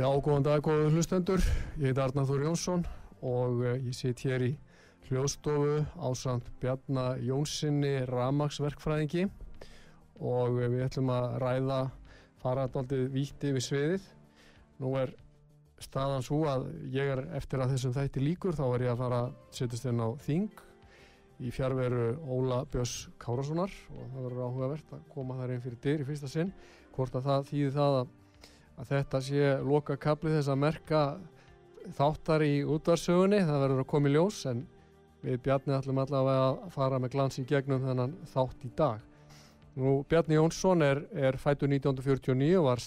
Já, góðan dag, góðu hlustendur. Ég heit Arnar Þór Jónsson og uh, ég sitt hér í hljóðstofu á samt Bjarnar Jónssoni ramagsverkfræðingi og uh, við ætlum að ræða faradaldið víti við sviðið. Nú er staðan svo að ég er eftir að þessum þætti líkur þá er ég að fara að setjast inn á Þing í fjárveru Óla Björns Kárassonar og það verður áhugavert að koma þar einn fyrir dyr í fyrsta sinn hvort að það þýði það að að þetta sé loka kaplið þess að merka þáttar í útvarsögunni, það verður að koma í ljós en við Bjarni ætlum allavega að fara með glans í gegnum þennan þátt í dag. Nú Bjarni Jónsson er, er fættur 1949 og var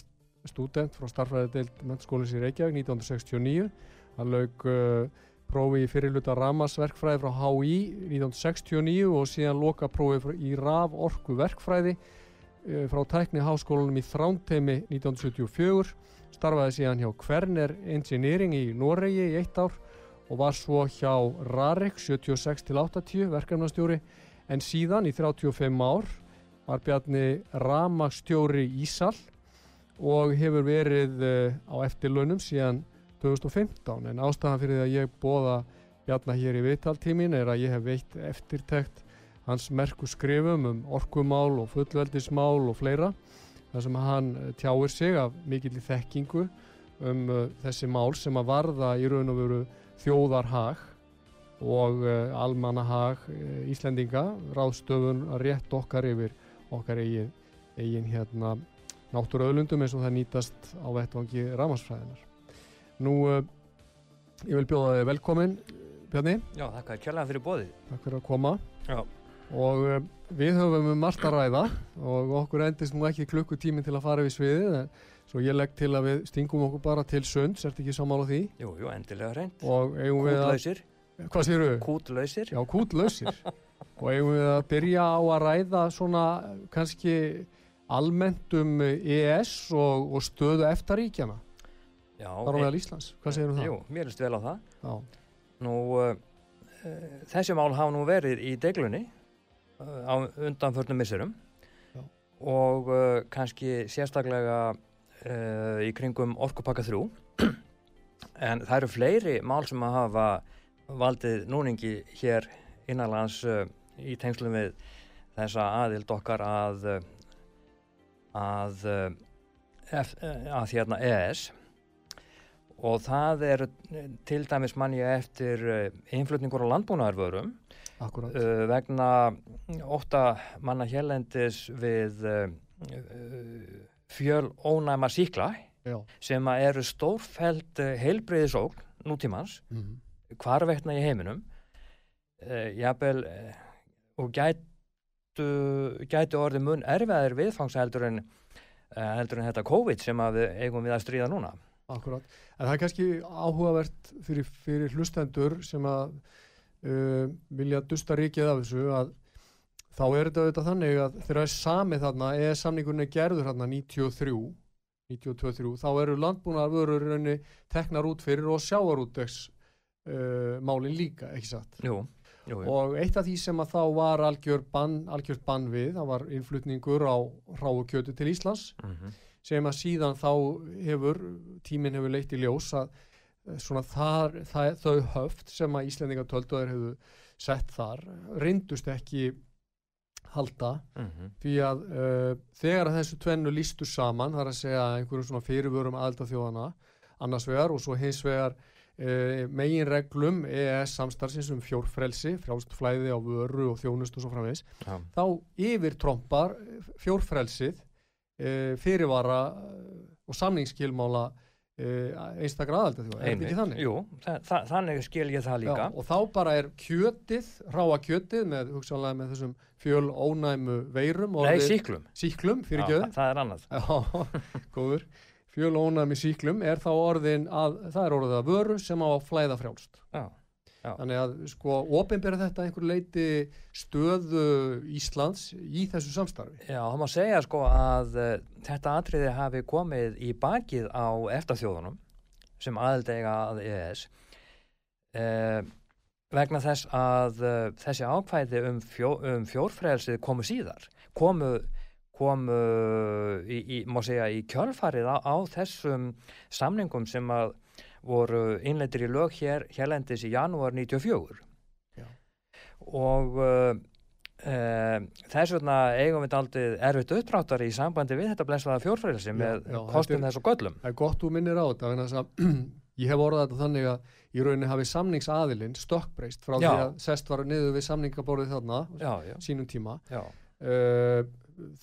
student frá starfræði deild mennskólins í Reykjavík 1969. Hann laug uh, prófi í fyrirluta Ramasverkfræði frá HÍ 1969 og síðan loka prófi í RAF orku verkfræði frá tækni háskólanum í Þrántheimi 1974, starfaði síðan hjá Kverner Engineering í Noregi í eitt ár og var svo hjá Rarek 76-80 verkefnastjóri. En síðan í 35 ár var Bjarni Ramagstjóri Ísal og hefur verið uh, á eftirlaunum síðan 2015 en ástæðan fyrir því að ég bóða Bjarni hér í viðtaltímin er að ég hef veitt eftirtækt hans merku skrifum um orkumál og fullveldismál og fleira þar sem hann eh, tjáir sig af mikill í þekkingu um uh, þessi mál sem að varða í raun og veru þjóðarhag og uh, almannahag uh, Íslendinga, ráðstöfun að rétt okkar yfir okkar eigin, eigin hérna náttúruauðlundum eins og það nýtast á vettvangi ramarsfræðinar. Nú, ég vil bjóða þig velkomin, Bjarni. Já, þakka kjærlega fyrir bóðið. Takk fyrir að koma. Já og um, við höfum um margt að ræða og okkur endist nú ekki klukkutímin til að fara við sviðið en svo ég legg til að við stingum okkur bara til sunds, ert ekki sammála því? Jú, jú, endilega reynd Kútlausir. Hvað séru? Kútlausir. Já, kútlausir. Og eigum við að byrja á að ræða svona kannski almennt um ES og, og stöðu eftaríkjana Já Þar á meðal Íslands, hvað sérum það? Jú, mér erst vel á það. Já. Nú, uh, þessi mál hafa nú verið í deglunni á undanförnum misserum. Já. og uh, kannski sérstaklega uh, í kringum orkupakka 3 en það eru fleiri mál sem að hafa valdið núningi hér innanlands uh, í tengslum við þessa aðild okkar að að uh, F, uh, að hérna ES og það er til dæmis manni eftir innflutningur á landbúnaðarvörum uh, vegna óta manna hérlendis við uh, fjöl ónæma síkla Já. sem eru stórfæld heilbreyðisókn nútímans mm -hmm. hvarveitna í heiminum jafnvel og gætu, gætu orðið mun erfiðar viðfangs heldur en, heldur en þetta COVID sem við eigum við að stríða núna Akkurát, en það er kannski áhugavert fyrir, fyrir hlustendur sem að uh, vilja dusta ríkið af þessu að þá er þetta auðvitað þannig að þegar það er samið þarna eða samningunni gerður þarna 93 92-3 þá eru landbúnaðarvörur raunni teknar út fyrir og sjáarútvegs uh, málinn líka, ekki satt? Jú, jú, jú. Og eitt af því sem að þá var algjör bann, algjört bann við, það var innflutningur á ráukjötu til Íslands mm -hmm. sem að síðan þá hefur, tíminn hefur leitt í ljós að svona þar, það, þau höft sem að Íslendingatölduður hefðu sett þar reyndust ekki halda mm -hmm. því að uh, þegar að þessu tvennu lístu saman þar að segja einhverjum svona fyrirvörum aðelda þjóðana annars vegar og svo hins vegar uh, megin reglum EES samstarfsins um fjórfrelsi frjálst flæði á vöru og þjónust og svo framvegs ja. þá yfir trompar fjórfrelsið uh, fyrirvara og samningskilmála einstakra aðalda þjóða, er þetta ekki þannig? Jú, þa þa þannig skil ég það líka. Já, og þá bara er kjötið, ráa kjötið með, hugsanlega með þessum fjöl ónæmu veirum. Nei, síklum. Síklum, fyrir göðu. Það er annað. Já, góður. Fjöl ónæmi síklum er þá orðin að, það er orðið að vöru sem á að flæða frjálst. Já. Já. Þannig að sko ofinbera þetta einhver leiti stöðu Íslands í þessu samstarfi. Já, það má segja sko að uh, þetta atriði hafi komið í bakið á eftirþjóðunum sem aðeldega að EES uh, eh, vegna þess að uh, þessi ákvæði um, fjó, um fjórfrælsið komu síðar, komu komu í, í, má segja, í kjölfarið á, á þessum samningum sem að voru innleitir í lög hér hérlendis í janúar 94 Já. og uh, uh, þess vegna eigum við aldrei erfitt uppdráttar í sambandi við þetta blessaða fjórfræðilsi með já, kostum þess og göllum. Það er gott úr minnir á þetta ég hef orðað þetta þannig að í rauninni hafi samningsaðilinn stökkbreyst frá já. því að sest var niður við samningaborðið þarna já, sínum tíma uh,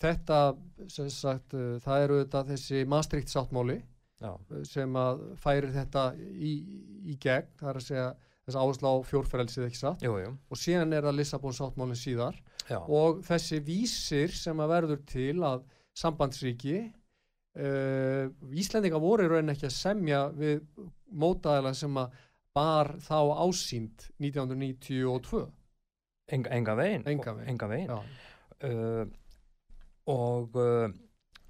þetta sagt, það eru þetta þessi Maastricht sáttmáli Já. sem að færi þetta í, í gegn, það er að segja þess áherslu á fjórfærelsið ekki satt jú, jú. og síðan er það Lissabon sáttmálinn síðar Já. og þessi vísir sem að verður til að sambandsríki uh, Íslendinga voru í rauninni ekki að semja við mótaðila sem að bar þá ásýnd 1992 Enga, enga veginn enga veginn, enga veginn. Uh, og uh,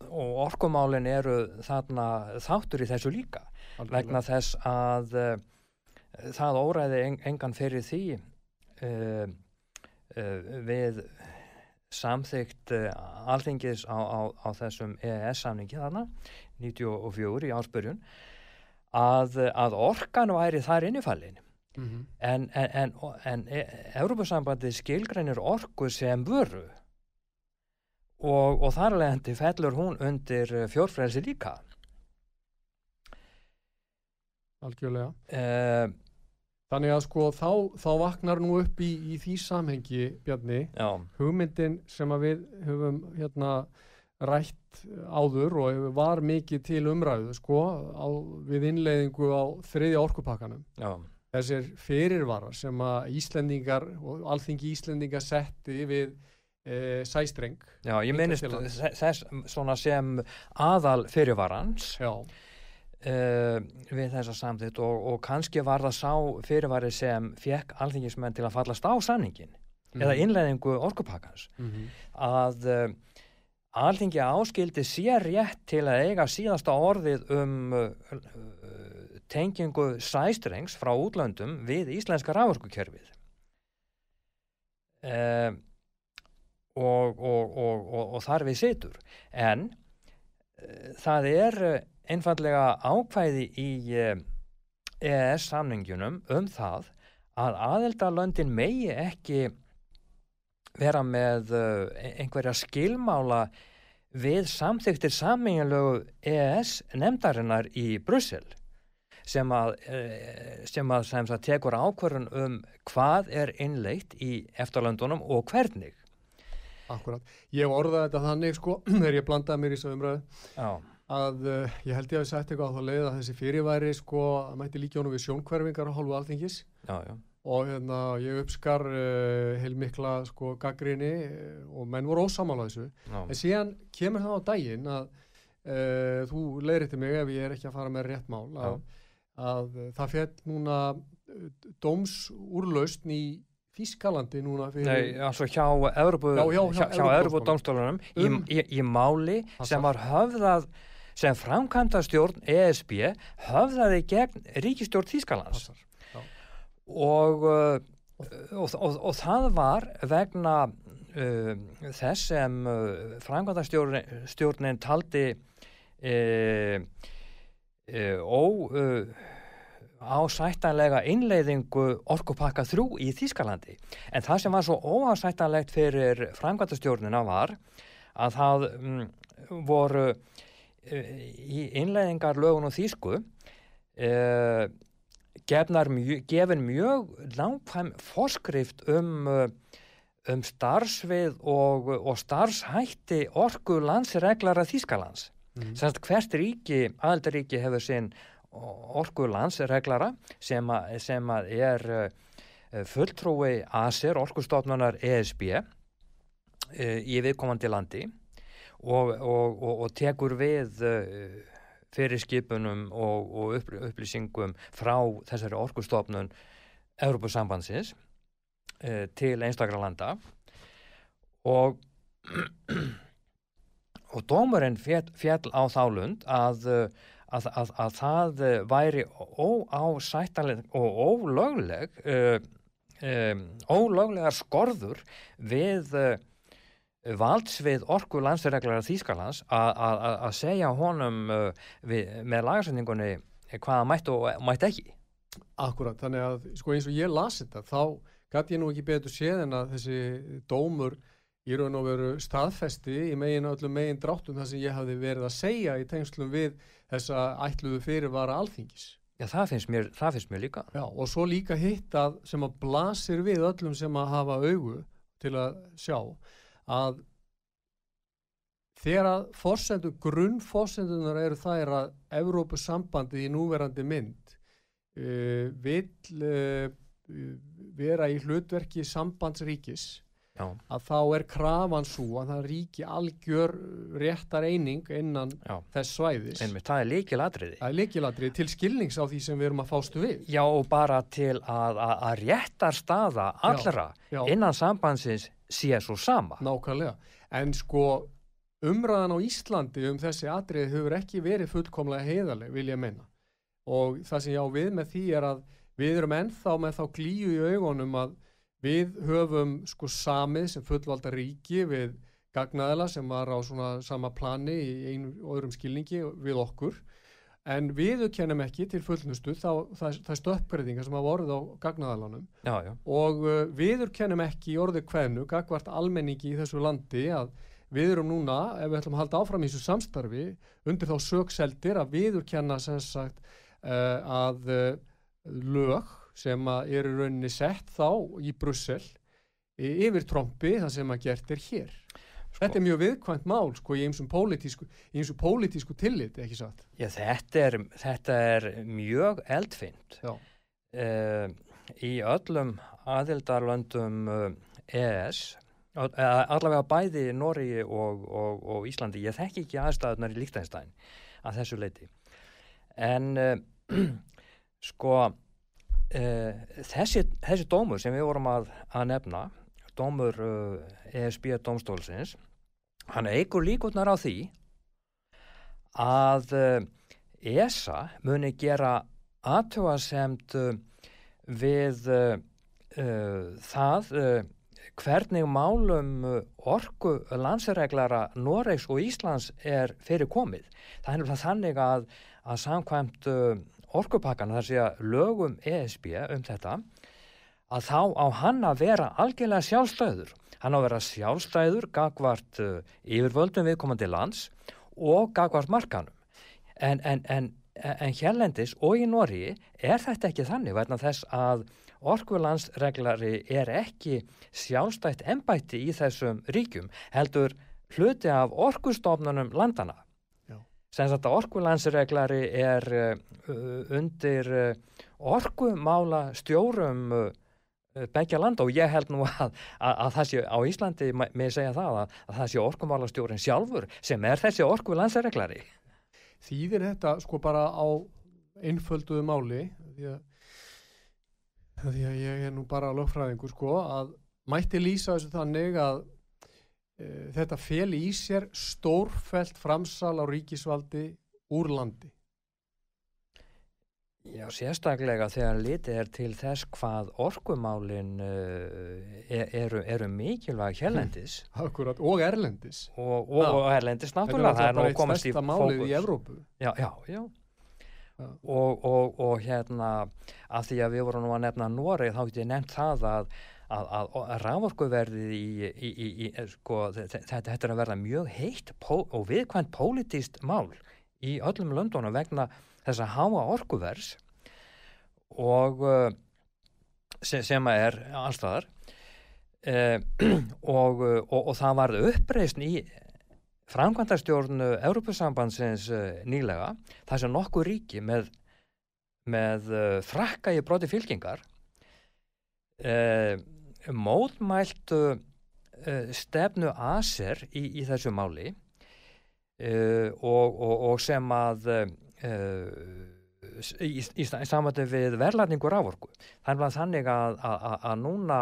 og orkumálin eru þarna þáttur í þessu líka Algjörlega. vegna þess að uh, það óræði en, engan fyrir því uh, við samþygt alþingis á, á, á þessum EES-samningi þarna 94 í áspörjun að, að orkan væri þar innifallin mm -hmm. en, en, en, en e, Európa-sambandi skilgrænir orku sem vöru og, og þar leðandi fellur hún undir eh, fjórfrelsi líka Algjörlega eh, Þannig að sko þá, þá vaknar nú upp í, í því samhengi Bjarni, Já. hugmyndin sem við höfum hérna rætt áður og var mikið til umræðu sko á, við innleiðingu á þriðja orkupakkanum Já. þessir fyrirvarar sem að Íslendingar og alþingi Íslendingar setti við e, sæstreng Já, ég minnist þess svona sem aðal fyrirvarans. Já. E, við þessa samþitt og, og kannski var það sá fyrirvari sem fekk alþingismenn til að fallast á sanningin mm eða mhm. innleðingu orkupakkans. Mm -hmm. að e, alþingi áskildi sér rétt til að eiga síðasta orðið um uh, tengingu sæstrengs frá útlöndum við íslenska ráðurkukerfið eða og, og, og þar við situr. En uh, það er uh, einfallega ákvæði í eh, EES samningjunum um það að aðeldalöndin megi ekki vera með einhverja skilmála við samþyktir sammingalögu EES nefndarinnar í Brussel sem að, sem að sem tekur ákvörðun um hvað er innleitt í eftirlöndunum og hvernig Akkurat, ég orðaði þetta þannig sko þegar ég blandaði mér í þessu umræðu Já. að uh, ég held ég að við sætti eitthvað á þá leið að þessi fyrirværi sko mætti líkjónu við sjónkverfingar á hálfu alþingis. Já, já. og hérna ég uppskar uh, heilmikla sko gaggrinni uh, og menn voru ósamála þessu. En síðan kemur það á daginn að þú leirir til mig ef ég er ekki að fara með rétt mál að, að það fjall núna dómsúrlaustn í Þískalandi núna fyrir... Nei, altså hjá Európa-dómstólunum um, í, í, í máli sem var höfðað sem framkvæmda stjórn ESB höfðaði gegn ríkistjórn Þískalands og, uh, og, og, og það var vegna uh, þess sem uh, framkvæmda stjórnin taldi uh, ó uh, ásættanlega innleiðingu orkupakka þrjú í Þískalandi en það sem var svo óásættanlegt fyrir framkvæmtastjórnina var að það mm, voru uh, í innleiðingar lögun og Þísku uh, mjö, gefin mjög langfæm forskrift um, um starfsvið og, og starfshætti orku landsreglara Þískalands mm. hvert ríki, aðaldaríki hefur sinn orkulandsreglara sem, að, sem að er fulltrúi ASER, orkustofnunar ESB í viðkomandi landi og, og, og, og tekur við fyrir skipunum og upplýsingum frá þessari orkustofnun Európusambandsins til einstakra landa. Og og dómurinn fjall á þálund að, að, að, að það væri óásættaleg og ólögleg uh, um, ólöglegar skorður við uh, valdsvið orku landsreglar Þýskalands að segja honum uh, við, með lagarsendingunni hvaða mætt og mætt ekki. Akkurat, þannig að sko eins og ég lasi þetta þá gæti ég nú ekki betur séð en að þessi dómur í raun og veru staðfesti í megin öllum megin dráttum það sem ég hafði verið að segja í tengslum við þessa ætluðu fyrirvara alþingis. Já, það finnst mér, það finnst mér líka. Já, og svo líka hittað sem að blasir við öllum sem að hafa augu til að sjá að þegar að fórsendu, grunnfórsendunar eru þær að Evrópusambandi í núverandi mynd uh, vil uh, vera í hlutverki sambandsríkis Já. að þá er krafan svo að það ríki algjör réttar eining innan Já. þess svæðis Einmitt, það er líkiladriði það er líkiladriði til skilnings á því sem við erum að fástu við Já og bara til að, að, að réttar staða allra Já. innan sambandsins sé svo sama Nákvæmlega, en sko umræðan á Íslandi um þessi atriði hefur ekki verið fullkomlega heiðarlega vil ég menna og það sem ég á við með því er að við erum ennþá með þá glíu í augunum að Við höfum sko samið sem fullvalda ríki við gagnaðela sem var á svona sama plani í einu öðrum skilningi við okkur en við kennum ekki til fullnustu þá það, er stöppgreðinga sem hafa orðið á gagnaðalanum já, já. og uh, við kennum ekki í orðið hvernu gagvart almenningi í þessu landi að við erum núna, ef við ætlum að halda áfram í þessu samstarfi, undir þá sögseldir að við kenna sem sagt uh, að uh, lög sem eru rauninni sett þá í Brussel yfir trombi það sem að gert er hér. Sko, þetta er mjög viðkvæmt mál sko í eins og pólitísku, pólitísku tillit ekki satt? Já, þetta, er, þetta er mjög eldfind uh, í öllum aðildarlöndum uh, EES allavega bæði Nóri og, og, og Íslandi. Ég þekk ekki aðstæðunar í Líktanstæn að þessu leiti en uh, sko þessi, þessi dómur sem við vorum að, að nefna dómur uh, eh, ESB domstólsins hann eigur líkotnar á því að ESA muni gera aðtöðasemt við það hvernig málum orgu landsireglara Noregs og Íslands er fyrir komið. Það er þannig að, að samkvæmt orkupakkan þar sé að lögum ESB um þetta að þá á hann að vera algjörlega sjálfstæður. Hann á að vera sjálfstæður gagvart uh, yfirvöldum viðkomandi lands og gagvart markanum en, en, en, en hérlendis og í Nóri er þetta ekki þannig verðan þess að orkulandsreglari er ekki sjálfstætt ennbætti í þessum ríkjum heldur hluti af orkustofnunum landana sem þetta orkulandsreglari er uh, undir uh, orkumála stjórum uh, begja landa. Og ég held nú að, að, að það sé á Íslandi með segja það að, að það sé orkumála stjórin sjálfur sem er þessi orkulandsreglari. Þýðir þetta sko bara á einfölduðu máli því að, því að ég er nú bara lögfræðingur sko að mætti lýsa þessu þannig að þetta fel í sér stórfælt framsal á ríkisvaldi úr landi. Já, sérstaklega þegar litið er til þess hvað orkumálin uh, eru, eru mikilvæg hérlendis. Mm, akkurat, og erlendis. Og, og, og erlendis náttúrulega. Það er bara eitt stærsta málið í Evrópu. Já, já, já. Og, og hérna, af því að við vorum nú að nefna Noreg, þá getur ég nefnt það að að, að, að rávorkuverðið í, í, í, í eh, sko, þetta, þetta er að verða mjög heitt og viðkvæmt pólitíst mál í öllum löndunum vegna þess að háa orkuvers og eh, sem, sem er allstaðar eh, og, og, og það varð uppreysn í framkvæmdarstjórnu Európusambandsins eh, nýlega þar sem nokkuð ríki með með frakka í broti fylkingar uh, mótmæltu uh, stefnu Aser í, í þessu máli uh, og, og, og sem að uh, í, í, samvættu við verðlætningu rávorku. Þannig að þannig að, að, að núna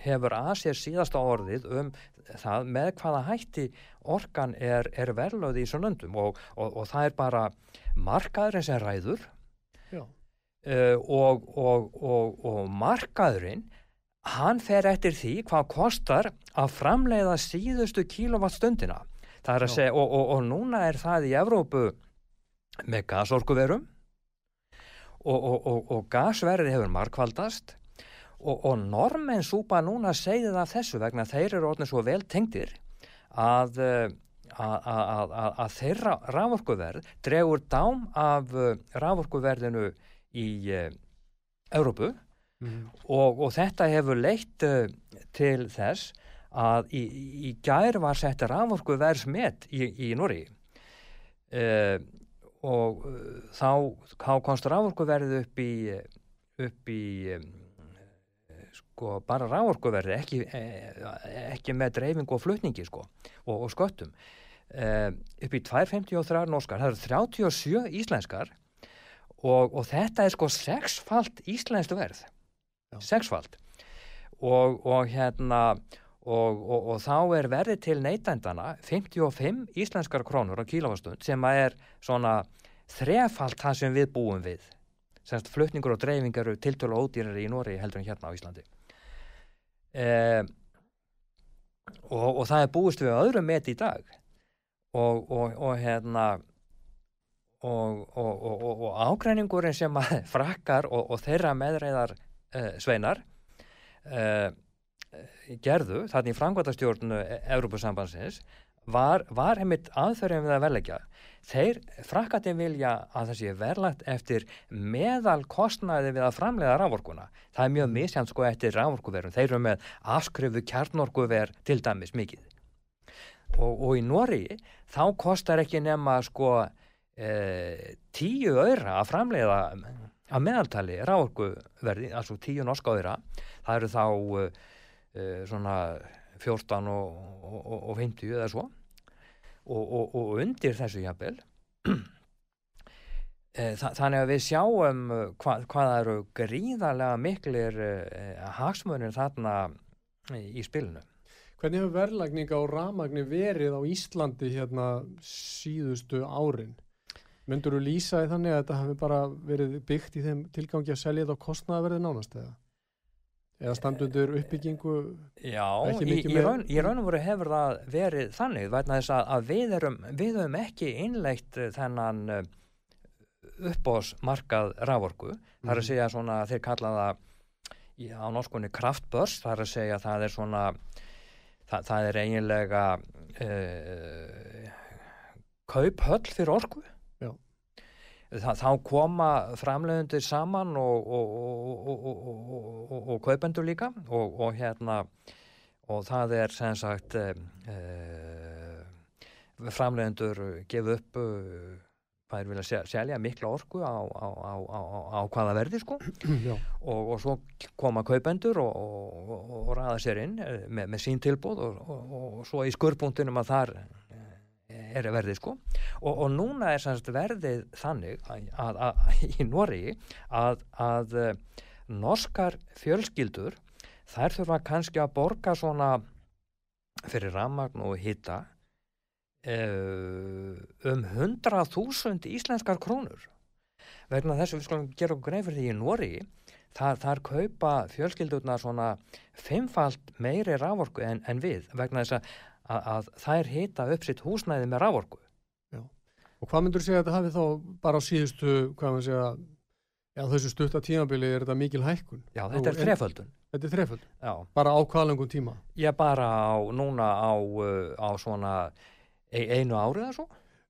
hefur Aser síðasta orðið um það með hvaða hætti orkan er, er verðlöð í þessum löndum og, og, og það er bara markaðurinn sem ræður. Uh, og, og markaðurinn hann fer eftir því hvað kostar að framleiða síðustu kílovattstundina segja, og núna er það í Evrópu með gasorkuverum og gasverði hefur markvaldast og, og normen súpa núna segið af þessu vegna þeir eru orðin svo vel tengdir að, eh, að, að, að þeirra rávorkuverð dregur dám af eh, rávorkuverðinu í Európu mm. og, og þetta hefur leitt uh, til þess að í, í gær var sett rávorkuverðsmet í, í Núri uh, og þá, þá komst rávorkuverð upp í upp í um, sko bara ráorkuverði ekki, eh, ekki með dreifingu og flutningi sko og, og sköttum. Uh, upp í 253 norskar, það eru 37 íslenskar og, og þetta er sko sexfalt íslenskt verð. Já. sexfalt. Og, og hérna og þá er verði til neytændana 55 íslenskar krónur á kílofastund sem er svona þrefalt það sem við búum við. Semst flutningur og dreifingar eru tiltölu ódýrari í Nóri heldur en hérna á Íslandi. Eh, og, og það er búist við öðrum met í dag. Og, og, og hérna og ágræningurinn sem frakkar og þeirra meðreiðar eh, sveinar eh, gerðu þarna í frangværtastjórnu Európa-sambansins var, var heimitt aðferðin við að verleggja þeir frakkati vilja að það sé verlagt eftir meðal kostnaði við að framlega rávorkuna. Það er mjög misjant sko eftir rávorkuverum. Þeir eru með afskrifu kjarnorkuver til dæmis mikið. Og, og í Nóri þá kostar ekki nema sko tíu öyra að framlega að meðaltali rávorkuverði, altså tíu norska öyra. Það eru þá e, svona 14 og, og, og 50 eða svo og, og, og undir þessu jafnvel eh, Þa, þannig að við sjáum eh, hva, hvað eru gríðarlega miklir eh, hagsmunir þarna í spilinu Hvernig hefur verðlagning á ramagni verið á Íslandi hérna síðustu árin? Myndur þú lýsa í þannig að þetta hefur bara verið byggt í þeim tilgangi að selja þetta á kostnaverði nánast eða? eða standundur uppbyggingu Já, í, raun, og veru hefur það verið þannig þess að, að við erum við höfum ekki innleitt eh, þennan eh, uppbóðsmarkað rávorku, mm. það er að mhm. segja svona þeir kalla það á norskunni kraftbörs, það er að segja það er svona það, það er eiginlega uh, kauphöll fyrir orku þá koma framleiðundir saman og, og, og, og kaupendur líka og hérna og það er sem sagt e, e, framleiðundur gefa upp hvað er vilja selja mikla orku á, á, á, á hvaða verði sko. Og svo koma kaupendur og ræða sér inn með, með sín tilbúð og svo í skurpuntinum að þar er verðið sko. Og, og núna er semst verðið þannig að, að, að í Nóri að eh, norskar fjölskyldur þær þurfa kannski að borga svona fyrir ramagn og hitta eh, um 100.000 íslenskar krónur. Vegna þess að við skulum gera okkur greið fyrir því í Nóri þar, þar kaupa fjölskyldurna svona fimmfalt meiri rávorku en, en við. Vegna þess að að, að þær hita upp sitt húsnæði með rávorku. Já, og hvað myndur segja að þetta hafi þá bara á síðustu, hvað maður segja, já þessu stutta tímabili er þetta mikil hækkun? Já, þetta er þreföldun. Þetta er þreföldun? Já. Bara á hvaðlengum tíma? Já, bara á, núna á, uh, á svona einu árið eða svo.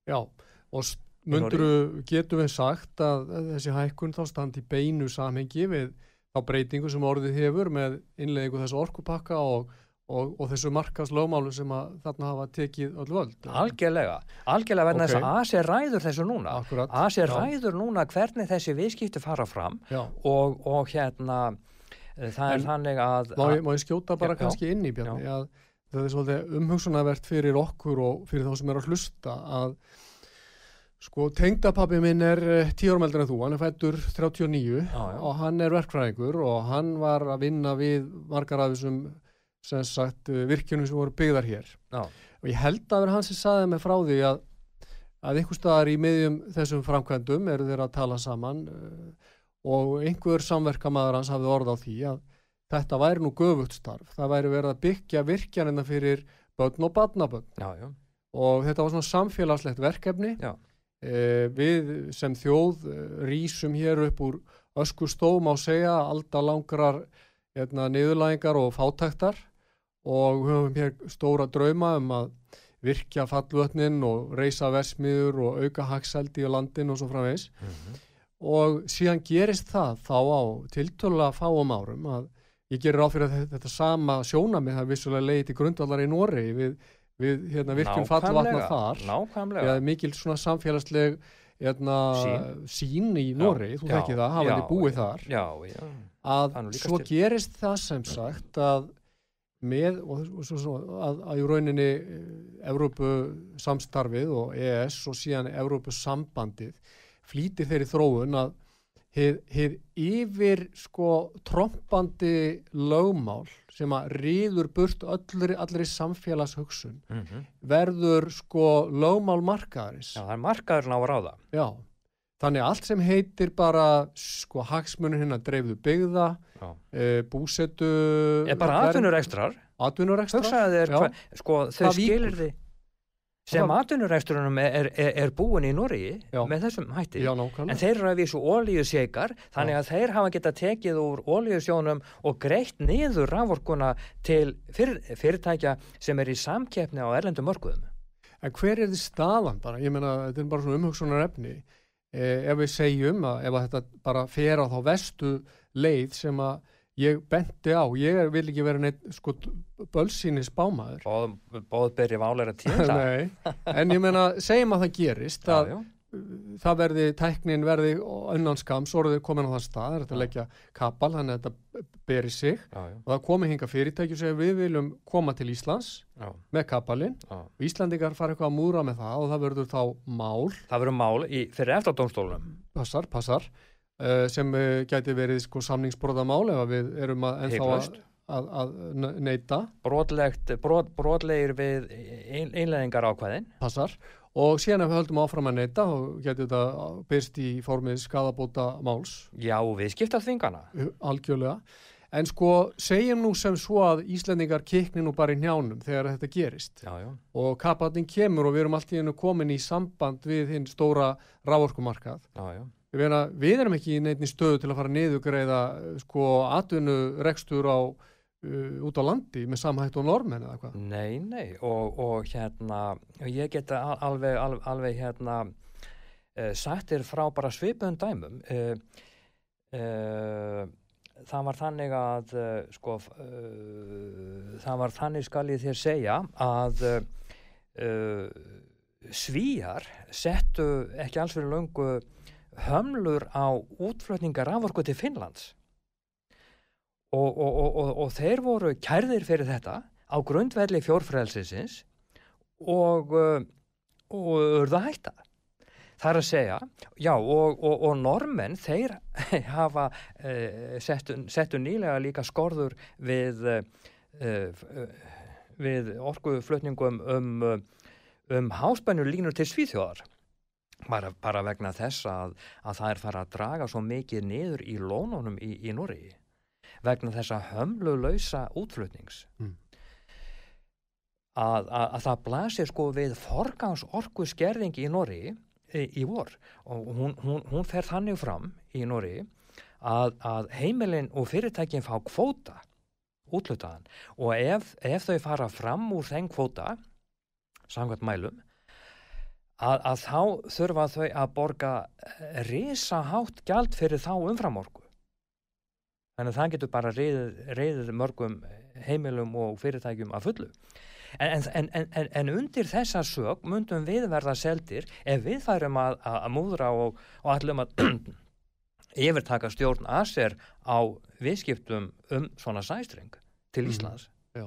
Já, og myndur getur við sagt að þessi hækkun þá standi beinu samhengi við þá breytingu sem orðið hefur með innleggingu þessu orkupakka og og, og þessu markas lögmálu sem að þarna hafa tekið öll völd Algjörlega, algjörlega verðin Ok. þess að ASE ræður þessu núna. Já. ræður núna hvernig þessi viðskipti fara fram og, og hérna eh, það En er þannig að má ég, má ég skjóta bara Já, kannski inn í Bjarni að það er svolítið umhugsunarvert fyrir okkur og fyrir þá sem er að hlusta að sko tengdapappi minn er eh, eldri en þú, hann er fættur 39 Já, já. og hann er verkfræðingur og hann var að vinna við margar af þessum sem sagt eh, virkjunum sem voru byggðar hér. Já. og ég held að vera hann sem saði mig frá því að að einhver staðar í miðjum þessum framkvæmdum eru þeir að tala saman uh, og einhver samverkamaður hans hafði orð á því að þetta væri nú göfugt starf, það væri verið að byggja virkjanina fyrir börn og barnabörn. Já, já, og þetta var svona samfélagslegt verkefni Já. Eh, við sem þjóð eh, rísum hér upp úr öskustóm á segja alltaf langrar hérna, niðurlægingar og fátæktar og við höfum hér stóra drauma um að virkja fallvötnin og reysa versmiður og auka hagsældi í landin og svo framvegs Mhm. og síðan gerist það þá á tiltölulega fáum árum að ég gerir á fyrir að þetta, þetta sama sjónamið það vissulega leiði til grundvallar í Noregi við, við hérna, virkjum fallvatna þar. Nákvæmlega. Mikil svona samfélagsleg hérna, Sýn. sín í Noregi, þú já, þekki það, hafandi já, búið já, þar. já, að er svo gerist það sem sagt að með og, og svo, svo, að, að í rauninni eh, Evrópu samstarfið og EES og síðan Evrópu sambandið flýtir þeirri þróun að hið yfir sko trompandi lögmál sem að ríður burt allri, allri samfélagshugsun Mhm. verður sko lögmál markaðarins. Já, það er markaðurinn á að ráða. Já, þannig að allt sem heitir bara sko hagsmunir hinn að dreifðu byggða, e, búsetu... er bara atvinnurekstrar Atvinnurekstra? hugsaðu þér, Já. hva, sko þau Það skilir þið sem atvinnurekstrunum er, er, er búin í Noregi Já. með þessum hætti Já, nákvæmlega. En þeir eru að vísu ólíusjeikar, þannig að þeir hafa geta tekið úr ólíusjónum og greitt niður raforkuna til fyr, fyrirtækja sem er í samkeppni á erlendum mörkuðum. En hver er þið staðan bara? Ég meina, þetta er bara svona umhugsunar efni. E, ef við segjum að ef að þetta bara fer á þá vestu leið sem að ég benti á, ég vil ekki vera neitt sko bölsýni spámaður. Bóð, bóðbyrri váleira tíðla. Nei, en ég meina, segjum að það gerist Já, að já. Það verði, tæknin verði önnanskams, orðið komin á það stað, þetta að leggja kapal, þannig að þetta beri sig. Já, já, og það komi hinga fyrirtæki og segja við viljum koma til Íslands með kapalinn. Og Íslandingar fara eitthvað að múra með það og það verður þá mál, Það verður mál í, fyrir eftardómstólunum. passar, passar. Uh, sem uh, gæti verið sko samningsbróðamál ef við erum að ennþá að, að, að ne- neita, Brotlegt, brot, brotlegir við ein, einleðingar ákvæðin. passar og síðan ef við höldum áfram að neita þá getur þetta byrst í formið skadabóta máls Já, við skipta þvingana. algjörlega. En sko segjum nú sem svo að Íslendingar kikni nú bara í njánum þegar þetta gerist. Já, já, og kapatning kemur og við erum allt í hennu komin í samband við hinn stóra rávorkumarkað já, já. við, við erum ekki í neittni stöðu til að fara niðugreiða sko atvinnurekstur á uh, út á landi með samhætt og normen eða hvað Nei, nei, og, og hérna, ég geta al- alveg, alveg, alveg hérna, uh, sagt þér frá bara svipuðum dæmum. Uh, það var þannig að, sko, það var þannig skal ég þér segja að svíjar settu ekki alls fyrir löngu hömlur á útflutningar raforku til Finnlands og, og, og, þeir voru kærðir fyrir þetta á grundvelli fjórfrælsins og, uh, urða hætta. Það er að segja, já, og, og, og normenn, þeir hafa uh, settu, settu nýlega líka skorður við, uh, við orkuflutningum um, um háspennur línur til Svíþjóðar. Bara, bara vegna þess að, að það er fara að draga svo mikið niður í lónunum í, í Noregi vegna þessa hömlulausa útflutnings. Mm. að, að, að það blasir sko við forgans orku skerðing í Noregi í, í vor. Og hún, hún, hún fer þannig fram í Noregi að, að heimilin og fyrirtækin fá kvóta útlutaðan og ef, ef þau fara fram úr þeim kvóta samkvæmt mælum að, að þá þurfa þau að borga risahátt gjald fyrir þá umframorku þannig að það getur bara reyðið, reyðið mörgum heimilum og fyrirtækjum að fullu. En, en, en, en undir þessa sög myndum við verða seldir ef við færum að, að, að múðra og, og allum að yfirtaka stjórn að sér á viðskiptum um svona sæstreng til Mhm. Íslands. Já.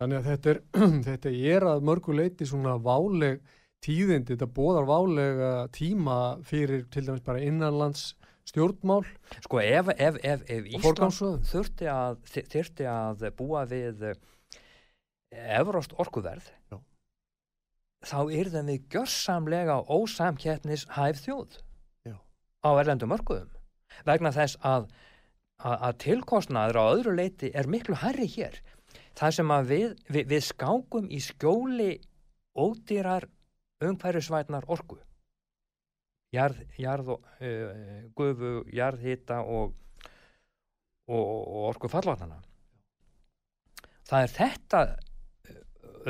Þannig að þetta er, þetta er að mörgu leiti svona váleg tíðindi, þetta bóðar válega tíma fyrir til dæmis bara innanlands stjórnmál. Sko ef, ef, ef, ef Ísland þurfti að, þyrfti að búa við evrost orkuverð Já. þá yrðum við gjörsamlega ósamkettnis hæf þjóð Já. á erlendum mörkuðum. Vegna þess að, að, að tilkostnaður á öðru leiti er miklu hærri hér. Það sem að við, við, við skákum í skjóli ódýrar umhverfisvætnar orku jarð, jarð og uh, gufu, jarðhita og, og, og orku fallvatnana það er þetta eh,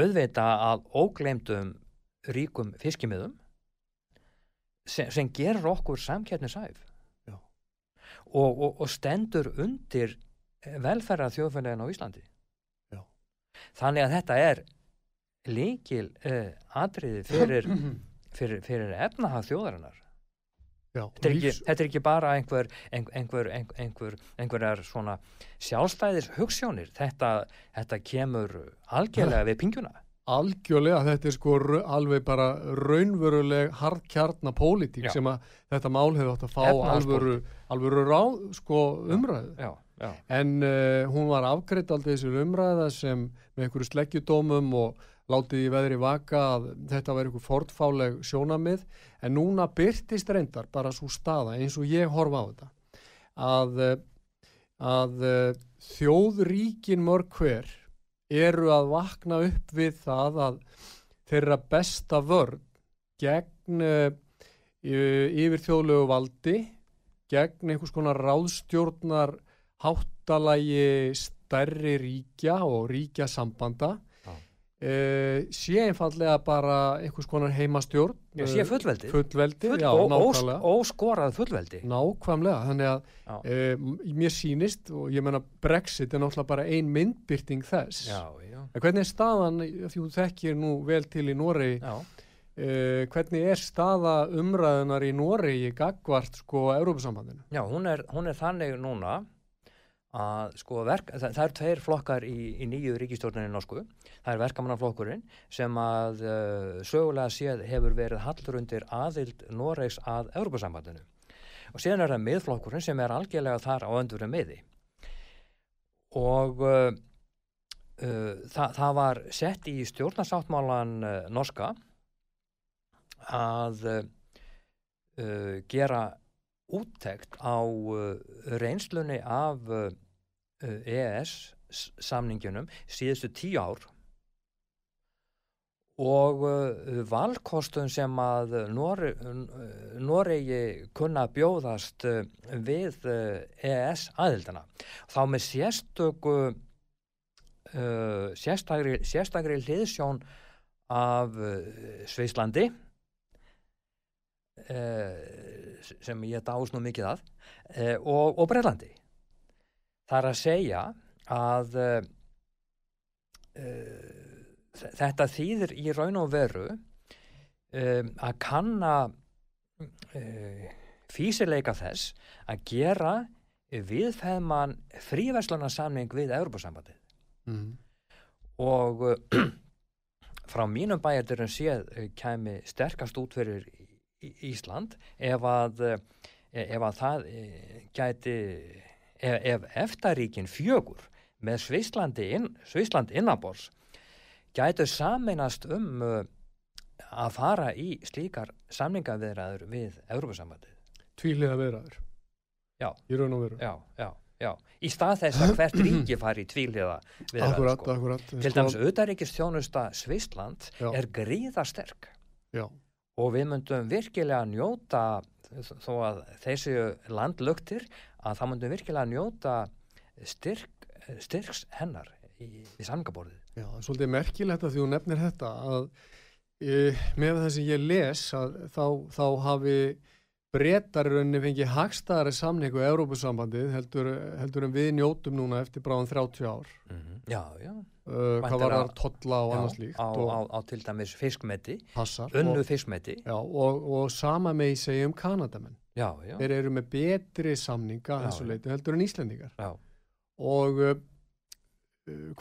auðvita að ógleymdum ríkum fiskimiðum sem, sem gerir okkur samkettnisæf Já. og, og, og stendur undir velferða þjóðfélagin á Íslandi Já. þannig að þetta er líkil uh, atriði fyrir, fyrir, fyrir efnahag þjóðarinnar Já, þetta er, ekki, lífs- þetta er ekki bara einhver, einhver, einhver, einhver, einhver einhverjar svona sjálfstæðis hugssjónir þetta, þetta kemur algjörlega við pingjuna algjörlega þetta er sko alveg bara raunveruleg hardkjarna pólitík Já. sem að þetta mál hefði átt að fá alvöru, alvöru ráð sko umræðu. Já, já, en uh, hún var afgreitt aldrei þessu umræða sem með einhverju sleggjudómum og látið í veðri vaka að þetta var einhver fortfáleg sjónamið en núna byrtist reyndar bara svo staða eins og ég horfa á þetta að, eh, að uh, þjóðríkin mörg hver eru að vakna upp við það að þeirra besta vörn gegn uh, yfir þjóðlegu valdi gegn einhvers konar ráðstjórnar háttalægi stærri ríkja og ríkja sambanda. Uh, sé einfallega bara einhvers konar heimastjórn ég sé fullveldi fullveldi, Full, já, ós, óskorað fullveldi nákvæmlega, þannig að Já. uh, mér sýnist og ég menna Brexit er náttúrulega bara ein myndbyrting þess já, já, en hvernig er staðan, þú þekkir nú vel til í já. uh, hvernig er staða umræðunar í Noregi gagvart sko Európusambandinu? já hún, er, hún er þannig núna að sko verk, það, það eru tveir flokkar í, í nýju ríkistjórninni norsku. Það er verkamannaflokkurinn sem að uh, sögulega séð hefur verið hallur undir aðild Noregs að Europasambandinu og síðan er það miðflokkurinn sem er algjörlega þar á öndurum miði. Og uh, uh, það, það var sett í stjórnarsáttmálan norska að gera úttekt á reynslunni af EES s- samningjunum síðustu tíu ár. Og uh, valkostun sem að Nore, Noregi kunna bjóðast uh, við EES aðildana þá með sérstöku sérstakri, sérstakri hliðsjón af Sveislandi sem ég dást nú mikið að og, og Bretlandi það er að segja að uh, uh, þetta þýðir í raun og veru um, að kanna uh, físileika þess að gera viðfæðman fríverslunarsamning við Europasambandið Mm. og frá mínum bæjardurum séð kæmi sterkast út fyrir Ísland ef að, ef að það gæti ef, ef eftaríkin fjögur með Svislandi inn, Svisland innabors gætu saminast um uh, að fara í slíkar samningaviðræður við Európa-sambandið. Tvíliða viðræður Já. í raun og veru Já, já, já. Í stað þess að hvert ríki fari í tvíliða viðræður. Akkurat, sko. akkurat Til dæmis auðaríkistjónusta Svisland Já. er gríðasterk Já, og við myndum virkilega njóta þó að þessu landlöktir að það myndum virkilega njóta styrk, styrks hennar í, í samgaborðið. já, það er svolítið merkilegt að þú nefnir þetta að e, með það sem ég les að þá, þá hafi breytar í rauninni fengið hagstæðari samningu í Európusambandið heldur, heldur en við njótum núna eftir bráðan 30 ár Mhm. Já, já. uh, hvað var það totla og annars líkt á, og á, á til dæmis fiskmeti, unnu fiskmeti. já, og, og sama með í segja um Kanadamenn Já, já. þeir eru með betri samninga þessu leiti heldur en Íslendingar Já. og uh,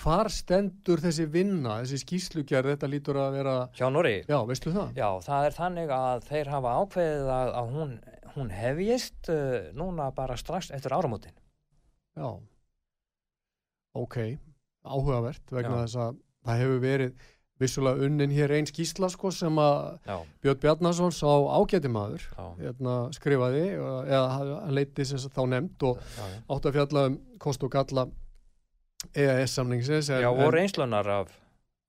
hvar stendur þessi vinna, þessi skýslugerð þetta lítur að vera, Hjá Norri. já, veistu það? Já, það er þannig að þeir hafa ákveðið að, að hún, hún hefjist uh, núna bara strax eftir áramótin. Já, ok, áhugavert vegna þess að það hefur verið vissulega unnin hér einn skýsla sko sem að Björn Bjarnason sá ágæti maður hérna, skrifaði eða hann leiti sem þá nefnd og já. já. átti að fjalla um kost og galla EAS samningsins en, Já, og en, reynslunar af,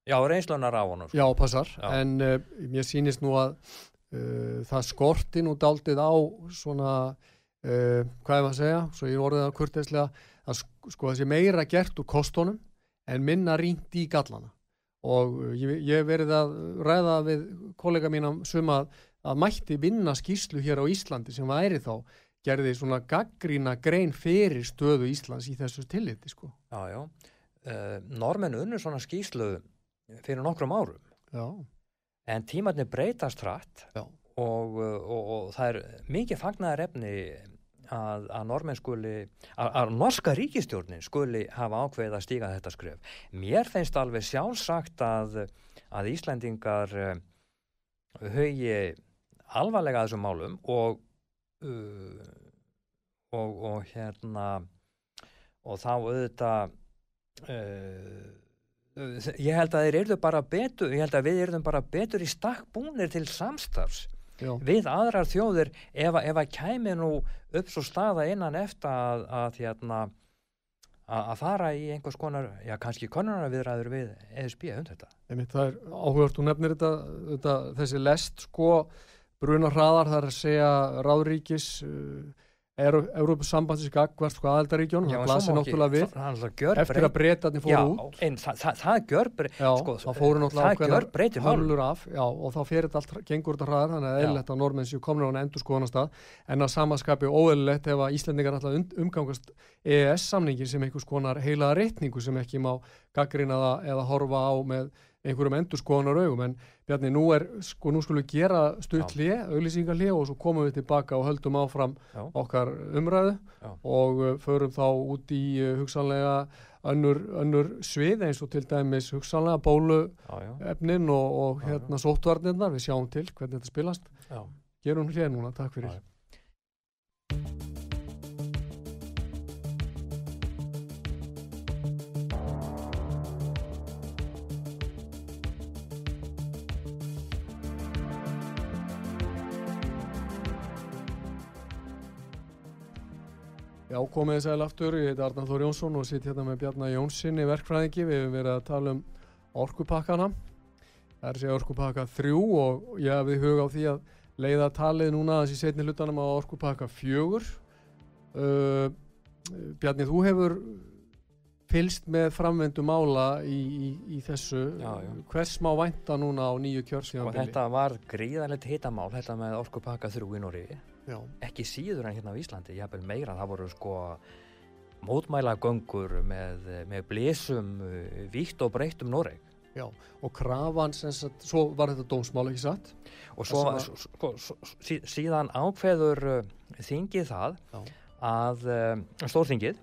já, reynslunar af honum. sko. já, passar, Já. en uh, mér sýnist nú að uh, það skorti nú daldið á svona uh, hvað er maður að segja, svo ég orðið það kurteislega að sk- sko þessi meira gert úr kostunum en minna rýnt í gallana og ég, hef verið að ræða við kollega sum að, að mætti vinna skýslu hér á Íslandi sem væri þá gerði svona gaggrína grein fyrir stöðu Íslands í þessu tilliti sko. Já, já. Uh, Normenn unnu svona skýslu fyrir nokkrum árum. Já, En tímarnir breytast hratt og, uh, og, og það er mikið fagnaðar efni að, að normenn skuli, að, að norska ríkistjórnin skuli hafa ákveðið að stíga þetta skref. Mér finnst alveg sjálfsagt að, að Íslendingar uh, hugi alvarlega að þessum málum og, uh, og, og hérna og þá auðvitað uh, ég held að þeir eru bara betur, ég held að við erum bara betur í stakk búnir til samstarfs já, við aðrar þjóðir ef, að- ef að kæmi nú upp svo staða innan eftir að, að hérna að að fara í einhvers konar, já kannski konunarviðræður við ESB um þetta. einmitt, það er áhugavert, þú nefnir þetta, þetta þessi lest sko bruna hraðar þar að segja ráðríkis uh, Európusambandsins gagvart sko aðeldaríkjónum, það blasir náttúrulega við eftir að breytarnir fóru út en það, það, það gjör breytir, Já, sko, það fóru náttúrulega málum. hömlur af já, og þá fer þetta allt, gengur þetta hraðar þannig að Já. eðlilegt að normenn séu komnir á hann endur skoðanastað en að samaskapi óeðlilegt ef að Íslendingar alltaf umgangast EES samningin sem einhvers konar heilaða reikningu sem ekki má gaggrina það eða horfa á með einhverjum endur skoðanar augum en Bjarni, nú er, sko, nú skulum við gera auglýsingar hlje og svo komum við tilbaka og höldum áfram Já. okkar umræðu Já. og uh, förum þá út í uh, hugsanlega önnur, önnur svið eins og til dæmis hugsanlega bólu Já, já, efnin og, og hérna sóttvarnirnar, við sjáum til hvernig þetta spilast. já. Gerum hlið núna, takk fyrir. Já. Já, komið þess aðeins aftur, ég heiti Arnar Þór Jónsson og sitt hérna með Bjarnar Jónssoni verkfræðingi, við hefum verið að tala um orkupakkana, það er segja orkupakka þrjú og ég hafði huga á því að leiða talið núna þessi setni hlutanum á orkupakka fjögur. Uh, Bjarni, þú hefur fylst með framvendu mála í, í, í þessu, Já, já. hvers má vænta núna á nýju kjörsíðanbili? þetta var gríðarlegt hitamál, þetta með orkupakka þrjú í Noregi. Já, Ekki síður en hérna á Íslandi, jafnvel meira, það voru sko mótmælagöngur með, með blésum vítt og breytt um Noreg. já, og krafan sem sagt, svo var þetta dómsmál ekki satt? Og svo, Það svo, sko, svo, sí, síðan ákveður uh, þingið það Já. að, uh, stórþingið,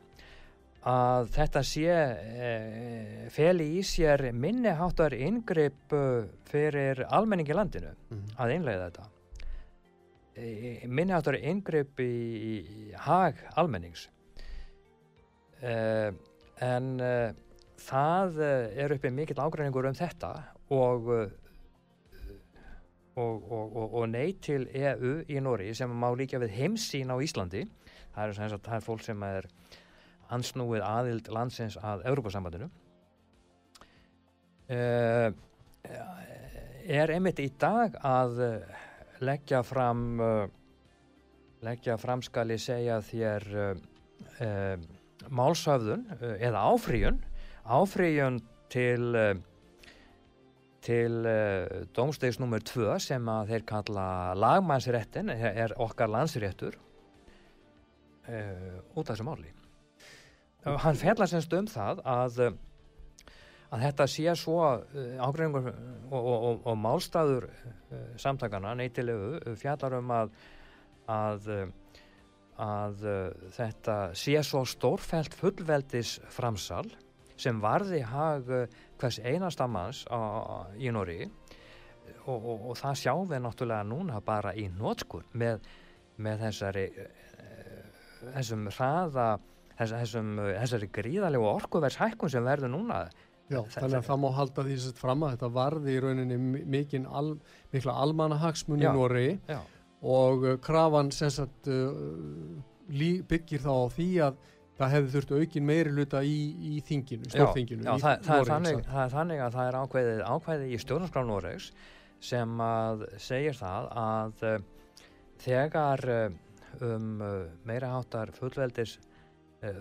að þetta sé uh, feli í sér minniháttar inngrip uh, fyrir almenningi landinu Mm. að innleiða þetta. Minniháttar inngrip í, hag almennings. Uh, en uh, það uh, er uppi mikill ágræningur um þetta og og, og, og, og nei til EU í Nóri sem má líka við heimsín á Íslandi það er, sagt, það er fólk sem er ansnúið aðild landsins að Európa-sambandinu uh, er einmitt í dag að leggja fram uh, leggja fram skal ég segja þér uh, uh, málsöfðun eða áfríun áfríun til til uh, dómstegs nummer 2 sem að þeir kalla lagmannsréttin, er, okkar landsréttur uh, út af þessu máli. Hann fellar semst um það að, að þetta sé svo uh, ágreiningur og, og, og, og málstæður uh, samtakana neytilegu fjallar um að, að, að þetta sé svo stórfælt fullveldis framsal sem varði hag hvers einasta manns á, í Nóri og, og það sjáum við náttúrulega núna bara í nótskur með, með þessari þessum hraða þess, þessum, þessari gríðalegu orkuverðshækkun sem verður núna Já, þannig að það má halda því sett fram að þetta varði í rauninni al, mikla almanahagsmunni í Nóri og uh, krafan sem sagt uh, lí, byggir þá á því að það hefði þurft aukin meiri luta í, í þinginu, stórþinginu. Já, já það, það, er þannig, það er þannig að það er ákveðið, ákveðið í stjórnarskraf Noregs sem að segir það að uh, þegar uh, um uh, meira háttar fullveldis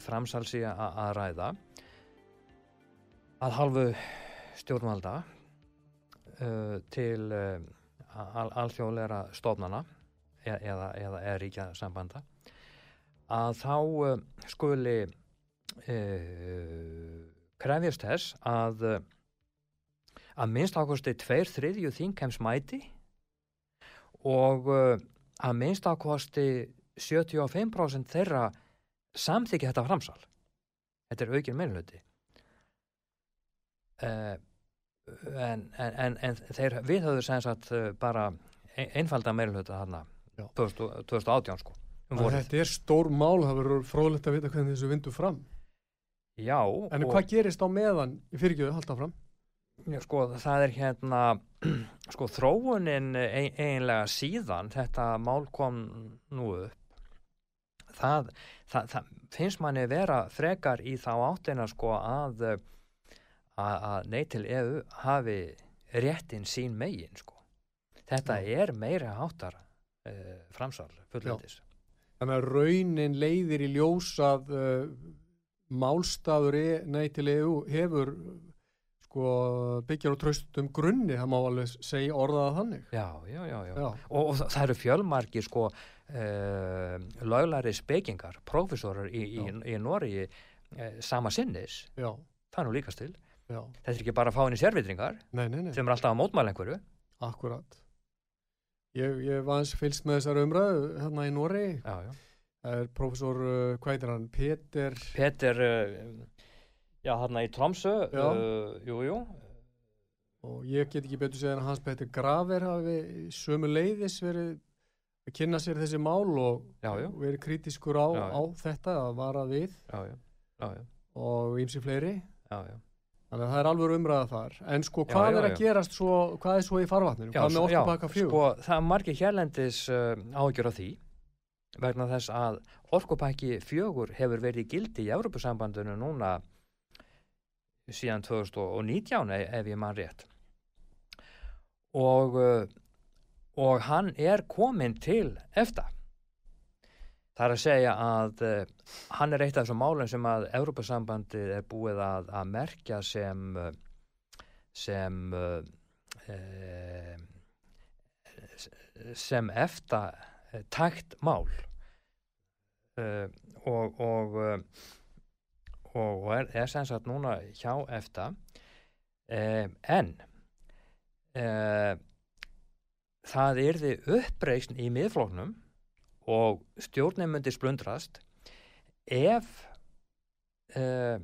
framsalsi að ræða að halvu stjórnvalda til al alþjóðleira stofnana e eða, eða, eða ríkja sambanda að þá uh, skuli uh, krefjast þess að uh, að minnst ákosti tveir þriðju þinghems mæti og að minnst ákosti 75% þeirra samþykja þetta framsal. Þetta er aukinn meðluti en, en, en þeir við höfðu segast bara einfalda meðluti þarna 2018 sko Um þetta er stór mál, það verður fróðlegt að vita hvernig þessu vindu fram. Já. En hvað gerist á meðan í fyrirgjöðu halda fram? Sko, það er hérna, sko, þróunin ein, einlega síðan þetta mál kom nú upp. Það, það, það finnst manni vera frekar í þá áttina, sko, að, að, neytil EU hafi réttin sín megin, sko. Þetta Já. er meira háttar eh, framsal, fullendis. Þannig að raunin leiðir í ljós að uh, málstafur e, neytilegu hefur sko, byggjar og tröstum grunni, það má alveg segja orðaða þannig. Já, já, já. já. já. Og, og það eru fjölmarki sko uh, löglari spekingar, profesorar í, í, í Nóri uh, sama sinnis. Já. Það er nú líkast til. Já. Þetta er ekki bara að fá henni sérvitringar. Sem er alltaf að mótmæla einhverju. Akkurat. Ég, ég var eins fylgst með þessar umræðu hérna í Nóri það er profesor, uh, hvað heitir hann, Peter Peter, uh, já hérna í Tromsø uh, jú, jú. Og ég get ekki betur segja en hans Peter Graver hafi sömu leiðis verið að kynna sér þessi mál og já, já. verið kritiskur á, já, á þetta að vara við. Og ymsi fleiri. Já, já Þannig að það er alveg umræða þar. En sko, hvað já, já, er að gerast svo, hvað er svo í farvatninu? Hvað með orkupakka fjögur? Sko, það er margir hérlendis uh, ágjör á því vegna þess að orkupakki fjögur hefur verið gildi í Európusambandinu núna síðan 2019 ef ég mann rétt. Og, uh, og hann er komin til eftir. Það er að segja að uh, hann er eitt af þessum málum sem að Európa-sambandi er búið að, að merkja sem uh, sem uh, sem eftir tækt mál. Og og, og er, er sem sagt núna hjá eftir en það er því uppreysn í miðfloknum og stjórnum myndi splundrast ef uh,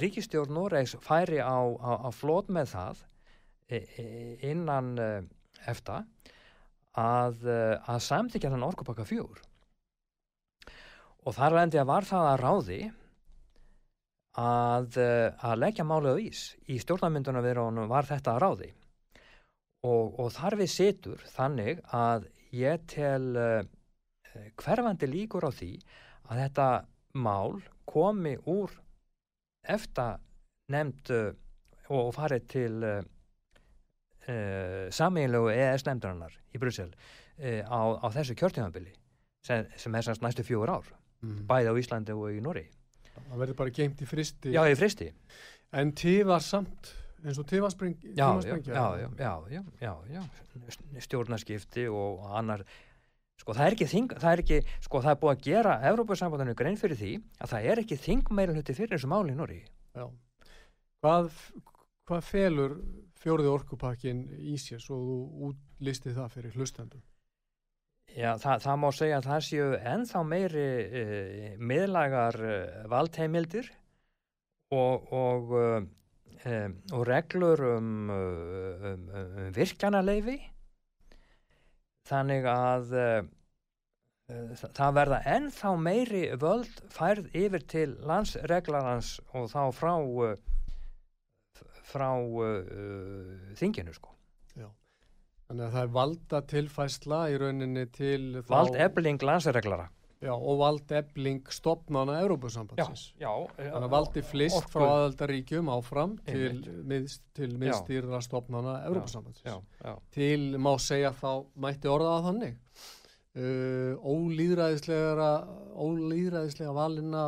ríkistjórn Noregs færi á, á, á flót með það e, e, innan uh, eftir að, uh, að samþykja þann orkupakka fjúr og þar vendi að var það að ráði að, að leggja málið á ís. Í stjórnarmynduna viðrónum var þetta að ráði. Og, og þar við situr þannig að ég tel hverfandi líkur á því að þetta mál komi úr eftir nefnd uh, og farið til uh, uh, samílegu EES nefndarinnar í Brussel uh, á, á þessu kjörtímanbili sem, sem er semst næstu fjóður ár mm. bæði á Íslandi og í Nóri Það verður bara geimt í fristi. Já, í fristi. En tíð var samt eins og tímaspring já, já, já, já, já, já stjórnarskipti og annar sko það er ekki þing, það er ekki sko það er búið að gera Evrópa-sambandinu grein fyrir því að það er ekki þing meira hluti fyrir þessu máli í Nóri Já, hvað hvað felur fjórið orkupakkin í sér svo þú útlistið það fyrir hlustandum? Já, það, það má segja að það séu ennþá meiri e, miðlagar e, valdheimildir og, og, e, og reglur um, um, um virkjanaleifi þannig að það verða ennþá meiri völd færð yfir til landsreglarans og þá frá frá uh, þinginu sko. Já, þannig að það er valda tilfæsla í rauninni til Valdefling landsreglara. Já, og valdefling stopnana Európa-sambandsins. Já, já. Þannig að valdi flist orku. frá aðaldaríkjum áfram til, mið, til miðstýrða stopnana Európa-sambandsins. Til, má segja þá, mætti orðaða þannig. Uh, ólýðræðislega valina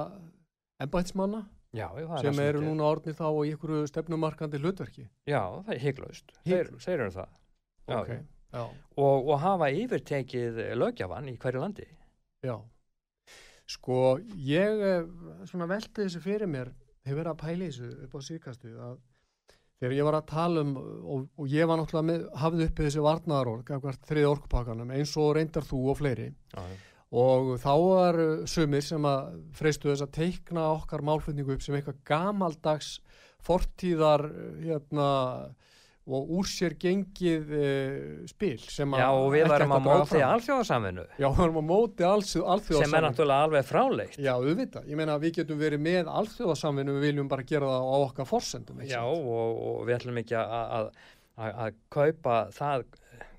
embætsmanna Já, sem eru núna orðni þá í einhverju stefnumarkandi hlutverki Já, það er hygglaust þeir, eru það okay. og, og hafa yfirtekið lögjafan í hverju landi Já Sko, ég svona velti þessu fyrir mér hefur verið að pæla þessu upp á síðkastu að þegar ég var að tala um og, og ég var náttúrulega með, hafði uppi þessi varnaðarorg þrið orkupakkanum eins og reyndar þú og fleiri. Já og þá var sumir sem að freystu þess að teikna okkar málflutningu upp sem eitthvað gamaldags fortíðar hérna og úr sér gengið e, spil Já og við varum að móti alþjóðasaminu Já við varum að móti alþjóðasaminu sem er náttúrulega alveg fráleitt Já auðvitað, ég meina við getum verið með alþjóðasaminu við viljum bara gera það á okkar forsendum Já og, og við ætlum ekki að að kaupa það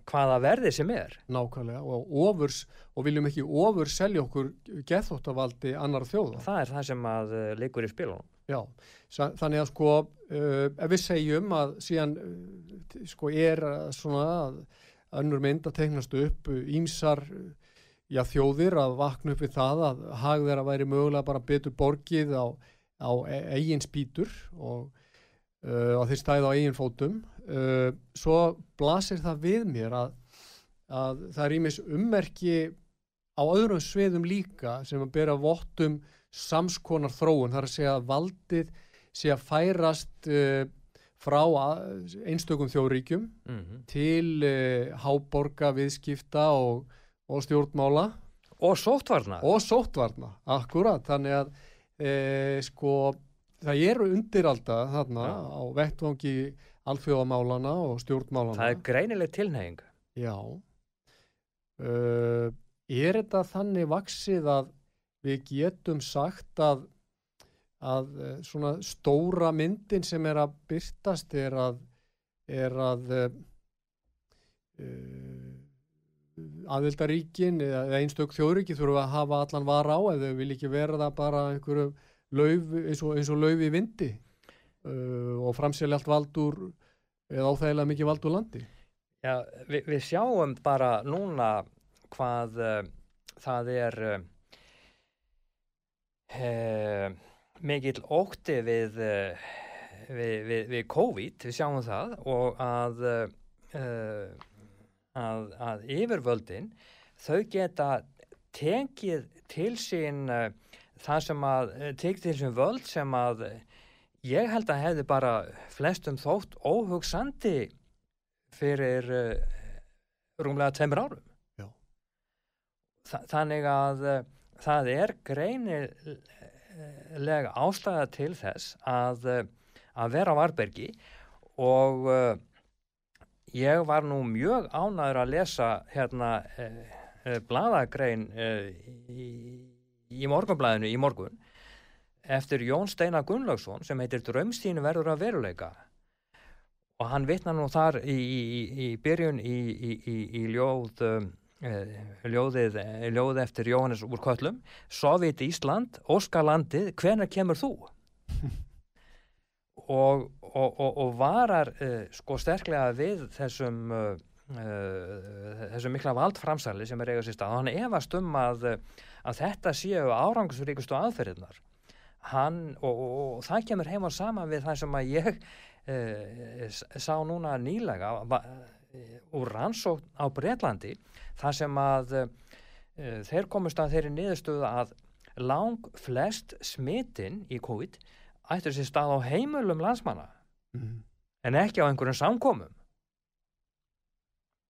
hvaða verði sem er. Nákvæmlega og, ofurs, og viljum ekki ofur selja okkur gethóttavaldi annar þjóða. Það er það sem að uh, leikur í spilunum. Já, þannig að sko uh, ef við segjum að síðan uh, sko er svona að önnur mynd að tegnast upp ímsar já, þjóðir að vakna upp við það að hagðir að væri mögulega bara betur borgið á, á e, eigin spýtur og uh, þeir stæði á eigin fótum. Uh, svo blasir það við mér að, að það ímis ummerki á öðrum sviðum líka sem að bera vottum samskonar þróun, þar að segja að valdið sé að færast uh, frá einstökum þjóðríkjum mm -hmm. til uh, háborga, viðskipta og, og stjórnmála og sóttvarna og sóttvarna, akkurat, þannig að uh, sko það eru undiralda þarna ja. á vettvangi alþjóðamálana og stjórnmálana. Það er greinileg tilneying. Já. Er þetta þannig vaksið að við getum sagt að, að uh, svona stóra myndin sem er að byrtast er að, er að uh, uh aðvildaríkin eða einstök þjóðríki þurfum að hafa allan vara á eða við vil ekki verða bara einhverju lauf, eins og, og lauf í vindi uh, og framsélja allt valdur eða áþægilega mikið valdur landi. Já, vi, við sjáum bara núna hvað uh, það er uh, mikill ótti við, uh, við, við, við COVID, við sjáum það og að, uh, að, að yfirvöldin þau geta tekið til sín það sem að tekið til sín völd sem að ég held að hefði bara flestum þótt óhugsandi fyrir rúmlega tveimur árum. Þa, þannig að það er greinilega ástæða til þess að, uh, að vera á Varbergi og ég var nú mjög ánæður að lesa hérna bladagrein í, í morgunblæðinu í morgun eftir Jón Steinar Gunnlaugsson sem heitir Drömstínu verður að veruleika. Og hann vittna nú þar í, í, í byrjun í, ljóð eh, ljóðið, ljóð eftir Jóhannes úr Köllum Sovjet Ísland, Óskalandið hvenar kemur þú? og, og, og, og varar eh, sko sterklega við þessum eh, þessum mikla valdframsæli sem er eiga sér stað. Og hann efast um að, að þetta séu árangursríkustu aðferðinar hann og, og, og það kemur heima saman við það sem að ég uh, sá núna nýlega úr rannsókn á Breitlandi þar sem að uh, þeir komist að þeirri niðurstöðu að lang flest smitin í COVID ættur sér stað á heimölum landsmanna mm. en ekki á einhverjum samkomum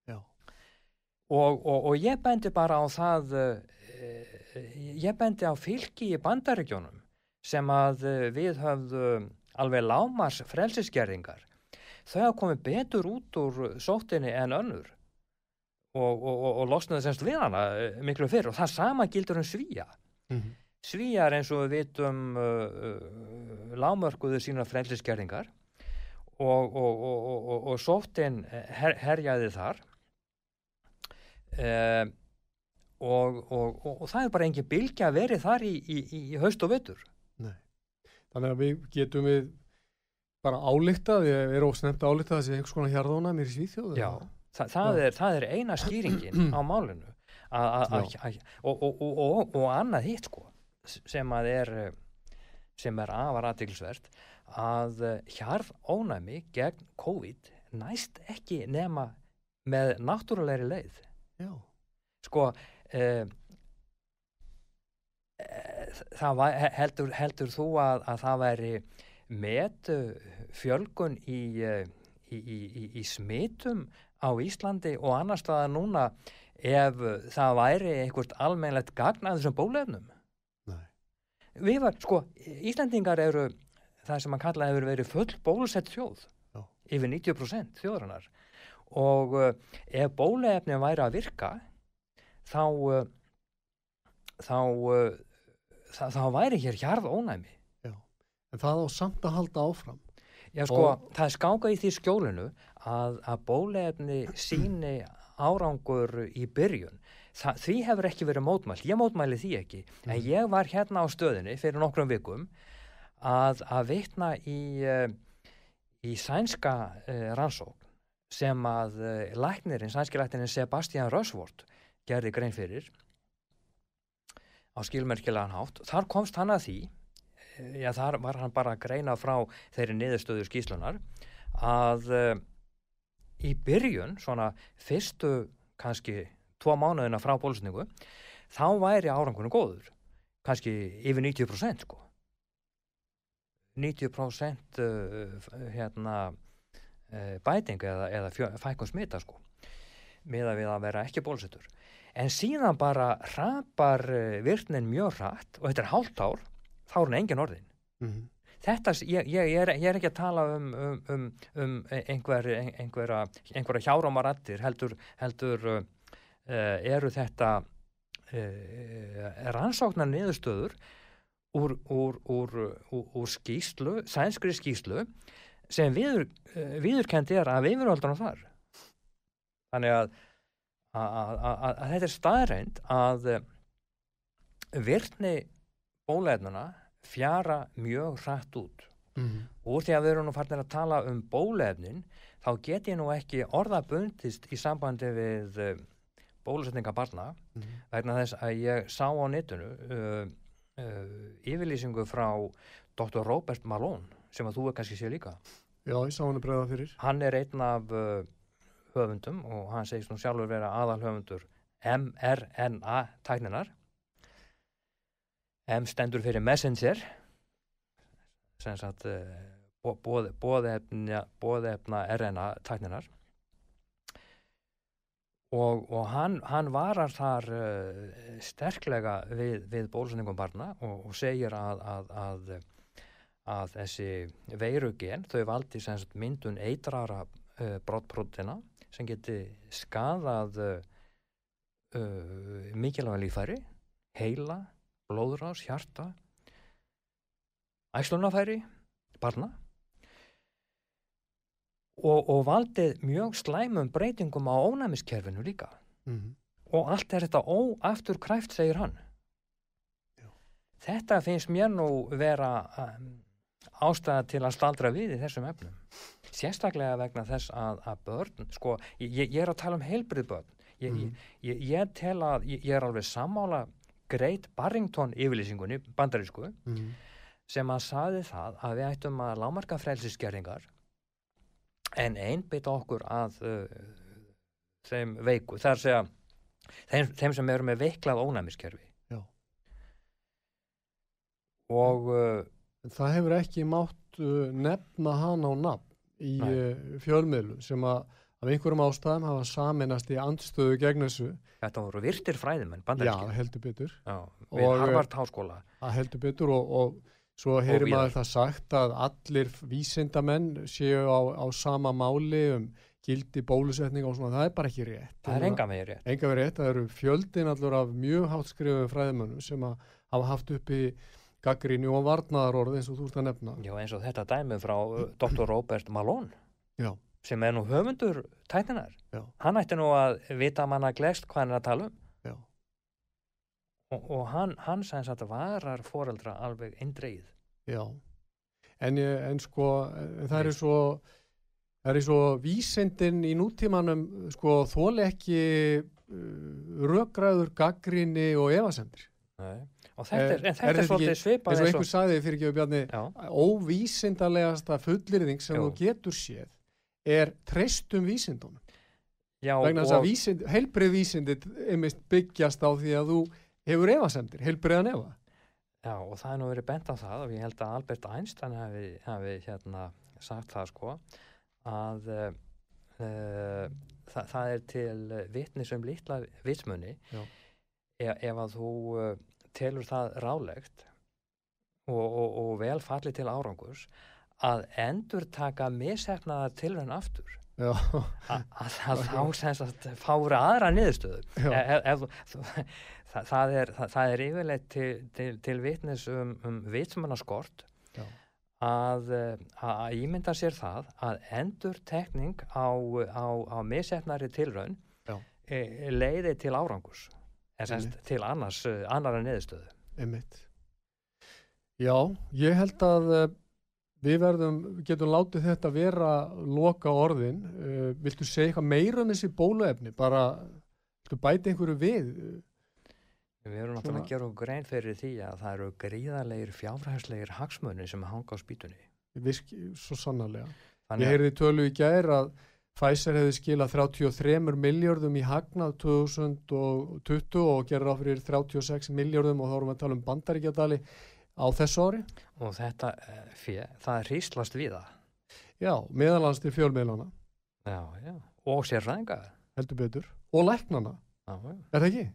Já. og, og, og ég bendi bara á það uh, ég bendi á fylki í bandaríkjónum sem að við höfðu alveg lámars frelsisgerðingar þau hafa komið betur út úr sóttinni en önnur og, og, og losnaði semst við hana uh, miklu fyrr og það sama gildur um svíja Mm. Svíjar eins og við vitum uh, uh, lámörkuðu sína frelsisgerðingar og, og, og, og sóttin her, herjaði þar uh, og það er bara engin bylgi að veri þar í, í, í haust og vettur. Nei, þannig að við getum við bara álíktað, við erum ósnemt álíktað þessi einhvers konar hjarðóna mér í Svíþjóðu. Já, þa það, er, það er eina skýringin á málinu a, a, a, og annað hitt sko sem að er sem er afar aðdeglisvert að hjarð ónæmi gegn COVID næst ekki nema með náttúrulegri leið Já. sko eh, það var, heldur, heldur þú að, að það væri met fjölgun í, í, í, í smitum á Íslandi og annar staða núna ef það væri einhvert almeinlegt gagn að þessum bólefnum við var, sko, Íslandingar eru það sem að kalla hefur verið full bólusett þjóð Já. yfir 90% þjóðarinnar. Og uh, ef bólefnin væri að virka þá þá það, þá væri hér hjarð ónæmi en það á samt að halda áfram. Já, sko, og... það er skáka í því skjólinu að, að bólefni síni árangur í byrjun. Þa, því hefur ekki verið mótmælt, ég mótmæli því ekki. En ég var hérna á stöðinni fyrir nokkrum vikum að, að veitna í, uh, í sænska uh, rannsókn sem að uh, læknirinn, sænski læknirinn Sebastian Rösvort gerði grein fyrir á skilmerkilegan hátt. Þar komst hann að því já þar var hann bara að greina frá þeirri niðurstöðu skíslunar að í byrjun, svona fyrstu kannski tvo mánuðina frá bólusningu þá væri árangunum góður. Kannski yfir 90% sko. 90% uh, hérna uh, bæting eða, eða fækun smita sko með að við að vera ekki bólusettur. En síðan bara rapar uh, virknin mjög hratt og þetta er hálft ár þá er hann engin orðin mm -hmm. þetta, ég, ég, ég, er, ég er ekki að tala um, um, um, um einhver, einhverja einhverja hjárámarattir heldur, heldur uh, eru þetta uh, rannsóknar niðurstöður úr, úr, úr, úr skýslu, sænskri skýslu sem viður, viðurkendi er að viðurvöldan á þar þannig að, að, þetta er staðreind að virkni bólefnuna fjara mjög hrætt út Mm -hmm. úr því að við erum nú farin að tala um bólefnin þá get ég nú ekki orðabundist í sambandi við uh, bólusetninga barna Mm -hmm. vegna þess að ég sá á netinu uh, uh, yfirlýsingu frá Dr. Robert Malone sem að þú er kannski sé líka Já, ég sá henni bregða fyrir hann er einn af höfundum og hann segist nú sjálfur vera aðal höfundur mRNA tækninar M stendur fyrir Messenger. Sem sagt bóðefna bóðefna RNA tækninar. Og, og hann, hann varar þar uh, sterklega við, við bólusningum barna og, og segir að, að, að, að þessi veirugen, þau valdi sagt, myndun eitrara uh, brottbrótina sem geti skadað uh, mikilvæg lífæri, heila, blóðrás, hjarta, æslunafæri, barna og, og valdið mjög slæmum breytingum á ónæmiskerfinu líka mm -hmm. og allt er þetta óaftur kræft, segir hann Já. þetta finnst mér nú vera um, ástæða til að staldra við í þessum efnum sérstaklega vegna þess að, að börn sko, ég, ég er að tala um heilbrið börn ég, Mhm. ég, ég tel að ég er alveg sammála Great Barrington yfirlýsingunni bandarísku Mm -hmm. sem að saði það að við ættum að lámarka frelsisgerðingar en einbytta okkur að uh, þeim veiku, það er að segja þeim, þeim sem eru með veiklað ónæmiskerfi Já. og uh, það hefur ekki mátt uh, nefna hann á nafn í fjölmiðlu sem að af einhverjum ástæðum hafa saminast í andstöðu gegn þessu, þetta voru virtir fræðimenn já, bandarískir heldur betur. Já, við Og, uh, Harvard háskóla. að heldur betur og, og svo heyrir maður það sagt að allir vísindamenn séu á, á sama máli um gildi bólusetning og svona, það er bara ekki rétt. Það er enga megin rétt. enga verið rétt, það eru fjöldin allur af mjög hátt skrifum fræðimönnum sem að hafa haft uppi gaggríni og varnaðarorð eins og þú ert að nefna. Já, eins og þetta dæmi frá uh, Dr. Robert Malone. Já. Sem er nú höfundur tækninar Já. hann ætti nú að vita manna glest hvað hann er að tala um Já. og, og hann, hann sæns að það varar foreldra alveg eindreið Já, en, en sko en það er svo það er svo vísindin í nútímanum sko þóli ekki uh, rökgræður, gaggrinni og efasendir. Nei. og þetta er, en þetta er svolítið svipað eins og einhver og sagði fyrir ekki Bjarni, Já, óvísindalegasta fullyrðing sem Jú. þú getur séð er treystum vísindunum. já, Vegna þess að vísind, heilbrið vísindit byggjast á því að þú hefur efasendir, heilbriðan efa. já, og það er nú verið bent á það og ég held að Albert Einstein hafi, hafi hérna sagt það sko að uh, uh, það, það er til vitnis um litla vitsmunni Já. ef, að þú uh, telur það ráðlegt og, og, og vel falli til árangurs að endur taka missefnaða tilraun aftur. Að, að, að þá sem sagt fári aðra niðurstöðu. Já, ef, ef, það, það, er, það, það er yfirleitt til, til, til vitnis um, um vitsmannaskort Já. að, að ímynda sér það að endur tekning á, á, á misefnari tilraun Já. e, leiði til árangus en semst til annars, eh, annara niðurstöðu. Einmitt. Já, ég held að við verðum, getum látið þetta vera loka orðin. Uh, viltu segja eitthvað meira um þessi bóluefni? Bara, viltu bæta einhverju við? Við erum náttúrulega að gera okkur grein fyrir því að það eru gríðarlegir fjárhæslegir hagsmunni sem hanga á spýtunni. Visk, svo sannarlega. Þannig Ég heyrði tölu í gær að Pfizer hefði skilað 33 miljardum í hagnað 2020 og gerir á fyrir 36 miljardum og þá erum við að tala um bandaríkjadali á þessu ári. og þetta eh, fjö, það er hríslast við það. Já, meðalans til fjölmiðlana, Já, já. Og sérfræðinga. heldur betur. Og læknana, Já, já. er það ekki?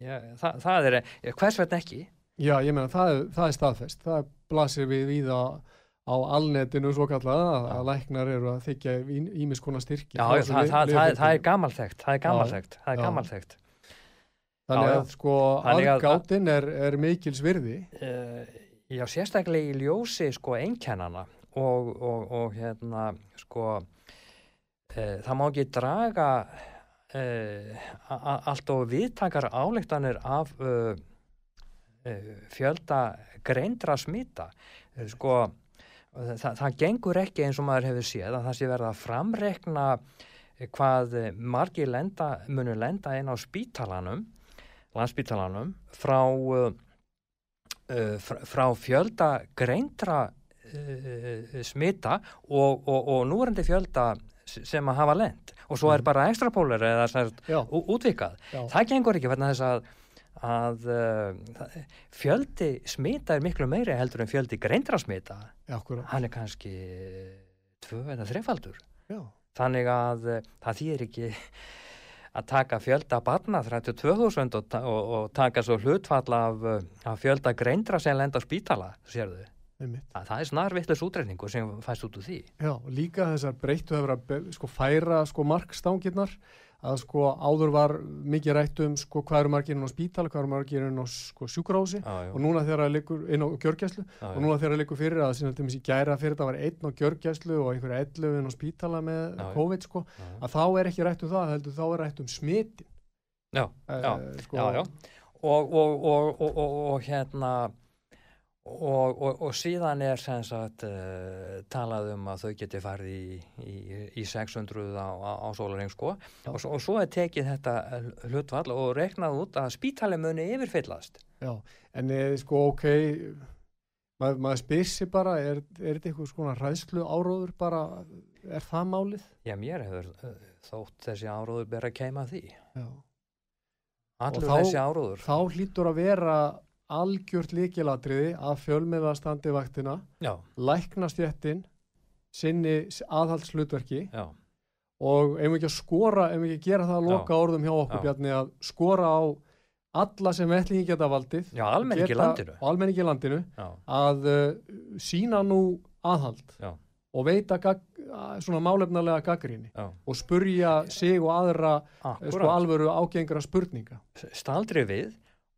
Já, það, það er, já, hvers vegna ekki? Já, ég meina, það er, það er staðfest. Það blasir við við á, á alnetinu svo kallað að, að læknar eru að þykja ímis konar styrki. Já, það, það, það, það er gamalþekkt, það er gamalþekkt, það er já. gamalþekkt. Þannig að sko Þannig að- aðgátin er, er mikils virði. Uh, já, sérstaklega í ljósi sko einkennana og, og, og hérna sko uh, það má ekki draga uh, allt og viðtakar álektanir af fjölda greindra smita. Sko það, það gengur ekki eins og maður hefur séð að það sé verið að framrekna hvað margir lenda, munu lenda inn á spítalanum landspítalanum frá uh, uh, fr- frá fjölda greindra uh, smita og, og, og núrendi fjölda sem að hafa lend og svo er Mm. bara ekstrapólar eða ú- útvikað. já, Það gengur ekki vegna þess að, að uh, fjöldi smita er miklu meiri heldur en fjöldi greindra smita. já. Hann er kannski tvö eða þrefaldur. Já, Þannig að uh, það þýr ekki að taka fjölda barna 32.000 og, og, og taka svo hlutfall af, uh, af fjölda greindra sem lenda á spítala, sérðu. Það, það er snarvittlust útreikningur sem fæst út úr því. Já, líka þessar breyttu hefur að sko, færa sko, markstangirnar að sko áður var mikið rætt um sko hvað eru margir inn á spítala, hvað eru margir inn á sko, sjúkrási Já, og núna þegar það liggur inn á gjörgæslu og núna þegar það liggur fyrir að sinna til í gæra fyrir það var einn á gjörgæslu og einhverja 11 inn á spítala með já. COVID sko, að þá er ekki rætt um það heldur þá er rætt um smitin. Já, já, sko, já, já. Og, og, og, og, og, og hérna og, og, og síðan er sagt uh, talað um að þau geti farið í, í, í 600 á, á, sólareng sko og, og svo er tekið þetta hlutvall og reiknað út að spítali muni yfirfyllast Já, en eh, sko ok Mað, maður spyr sér bara, er, er þetta eitthvað svona ræðslu áróður bara, er það málið? Já, mér hefur þótt þessi áróður bera að keima því. Já. Allur þá- þessi áróður. Þá hlýtur að vera algjört líkilatriði að fjölmiða standi vaktina, Já, læknastjettin, sinni aðhaldslutverki já, og ef við ekki að skora, ef við ekki að gera það að Já. loka orðum hjá okkur Já. Bjarni að skora á alla sem ætlingi geta valdið já, almenningi landinu. almenningi landinu Já, að uh, sína nú aðhald Já. og veita gag, svona málefnalega gaggrinni já, og spurja sig og aðra eh, sko alvöru ágengra spurninga Staldri við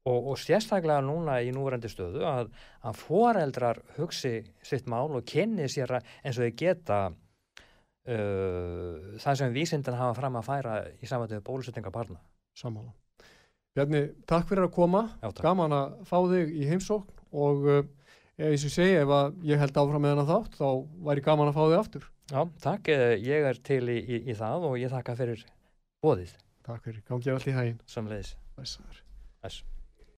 og, og sérstaklega núna í núverandi stöðu að, að foreldrar hugsi sitt mál og kynni sér eins og þau geta uh, það sem vísindin hafa fram að færa í samvættu bólusetninga barna. sammála. Bjarni, takk fyrir að koma Já, gaman að fá þig í heimsókn og uh, eins og segi, ef að ég held áfram með hana þátt, þá væri gaman að fá þig aftur. Já, takk, eh, ég er til í, í, í það og ég þakka fyrir bóðið Takk fyrir, gangi allt í hæginn. samleiðis. Blessaður. Þess.